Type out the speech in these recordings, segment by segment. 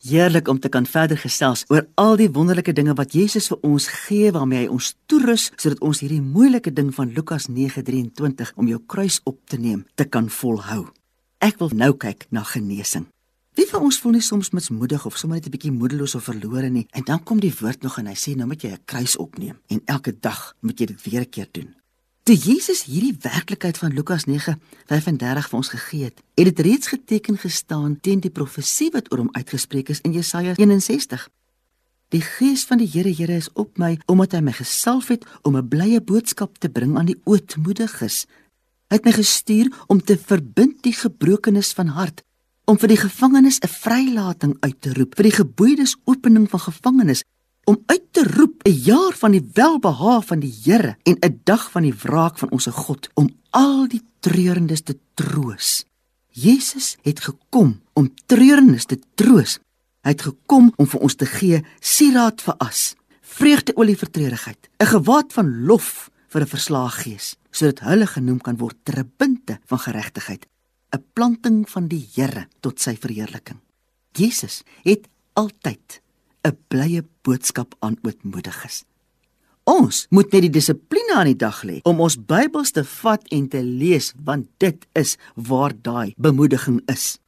Heerlik om te kan verder gesels oor al die wonderlike dinge wat Jesus vir ons gee waarmee hy ons toerus sodat ons hierdie moeilike ding van Lukas 9:23 om jou kruis op te neem te kan volhou. Ek wil nou kyk na genesing. Wie van ons voel nie soms mismoedig of sommer net 'n bietjie moedeloos of verlore nie en dan kom die woord nog en hy sê nou moet jy 'n kruis opneem en elke dag moet jy dit weer 'n keer doen. Toe Jesus hierdie werklikheid van Lukas 9:35 vir ons gegee het, het dit reeds geteken gestaan teen die profesie wat oor hom uitgespreek is in Jesaja 61. Die gees van die Here Here is op my omdat hy my gesalf het om 'n blye boodskap te bring aan die ootmoediges. Hy het my gestuur om te verbind die gebrokenes van hart, om vir die gevangenes 'n vrylating uit te roep, vir die geboeides opening van gevangenes om uit te roep 'n jaar van die welbehae van die Here en 'n dag van die wraak van ons God om al die treurendes te troos. Jesus het gekom om treurendes te troos. Hy het gekom om vir ons te gee sieraad vir as, vreugdeolie vir treurigheid, 'n gewaad van lof vir 'n verslae gees, sodat hulle genoem kan word terbinte van geregtigheid, 'n planting van die Here tot sy verheerliking. Jesus het altyd 'n blye boodskap aan ootmoediges. Ons moet net die dissipline aan die dag lê om ons Bybels te vat en te lees want dit is waar daai bemoediging is.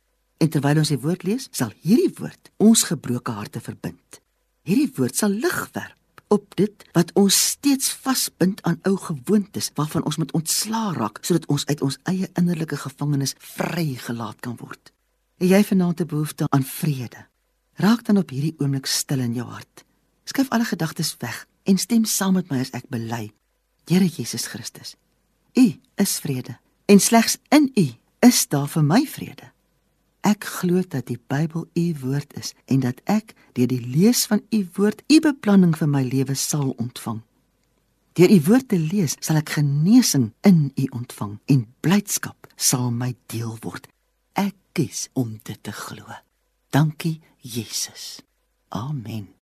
En terwyl ons die woord lees, sal hierdie woord ons gebroke harte verbind. Hierdie woord sal lig werp op dit wat ons steeds vasbind aan ou gewoontes waarvan ons moet ontslaa raak sodat ons uit ons eie innerlike gevangenis vrygelaat kan word. Het jy vanaand 'n behoefte aan vrede? Raak dan op hierdie oomblik stil in jou hart. Skuif alle gedagtes weg en stem saam met my as ek bely. Here Jesus Christus, U is vrede en slegs in U is daar vir my vrede. Ek glo dat die Bybel U woord is en dat ek deur die lees van U woord U beplanning vir my lewe sal ontvang. Deur U woord te lees, sal ek genesing in U ontvang en blydskap sal my deel word. Ek kies om dit te glo. Dankie Jesus. Amen.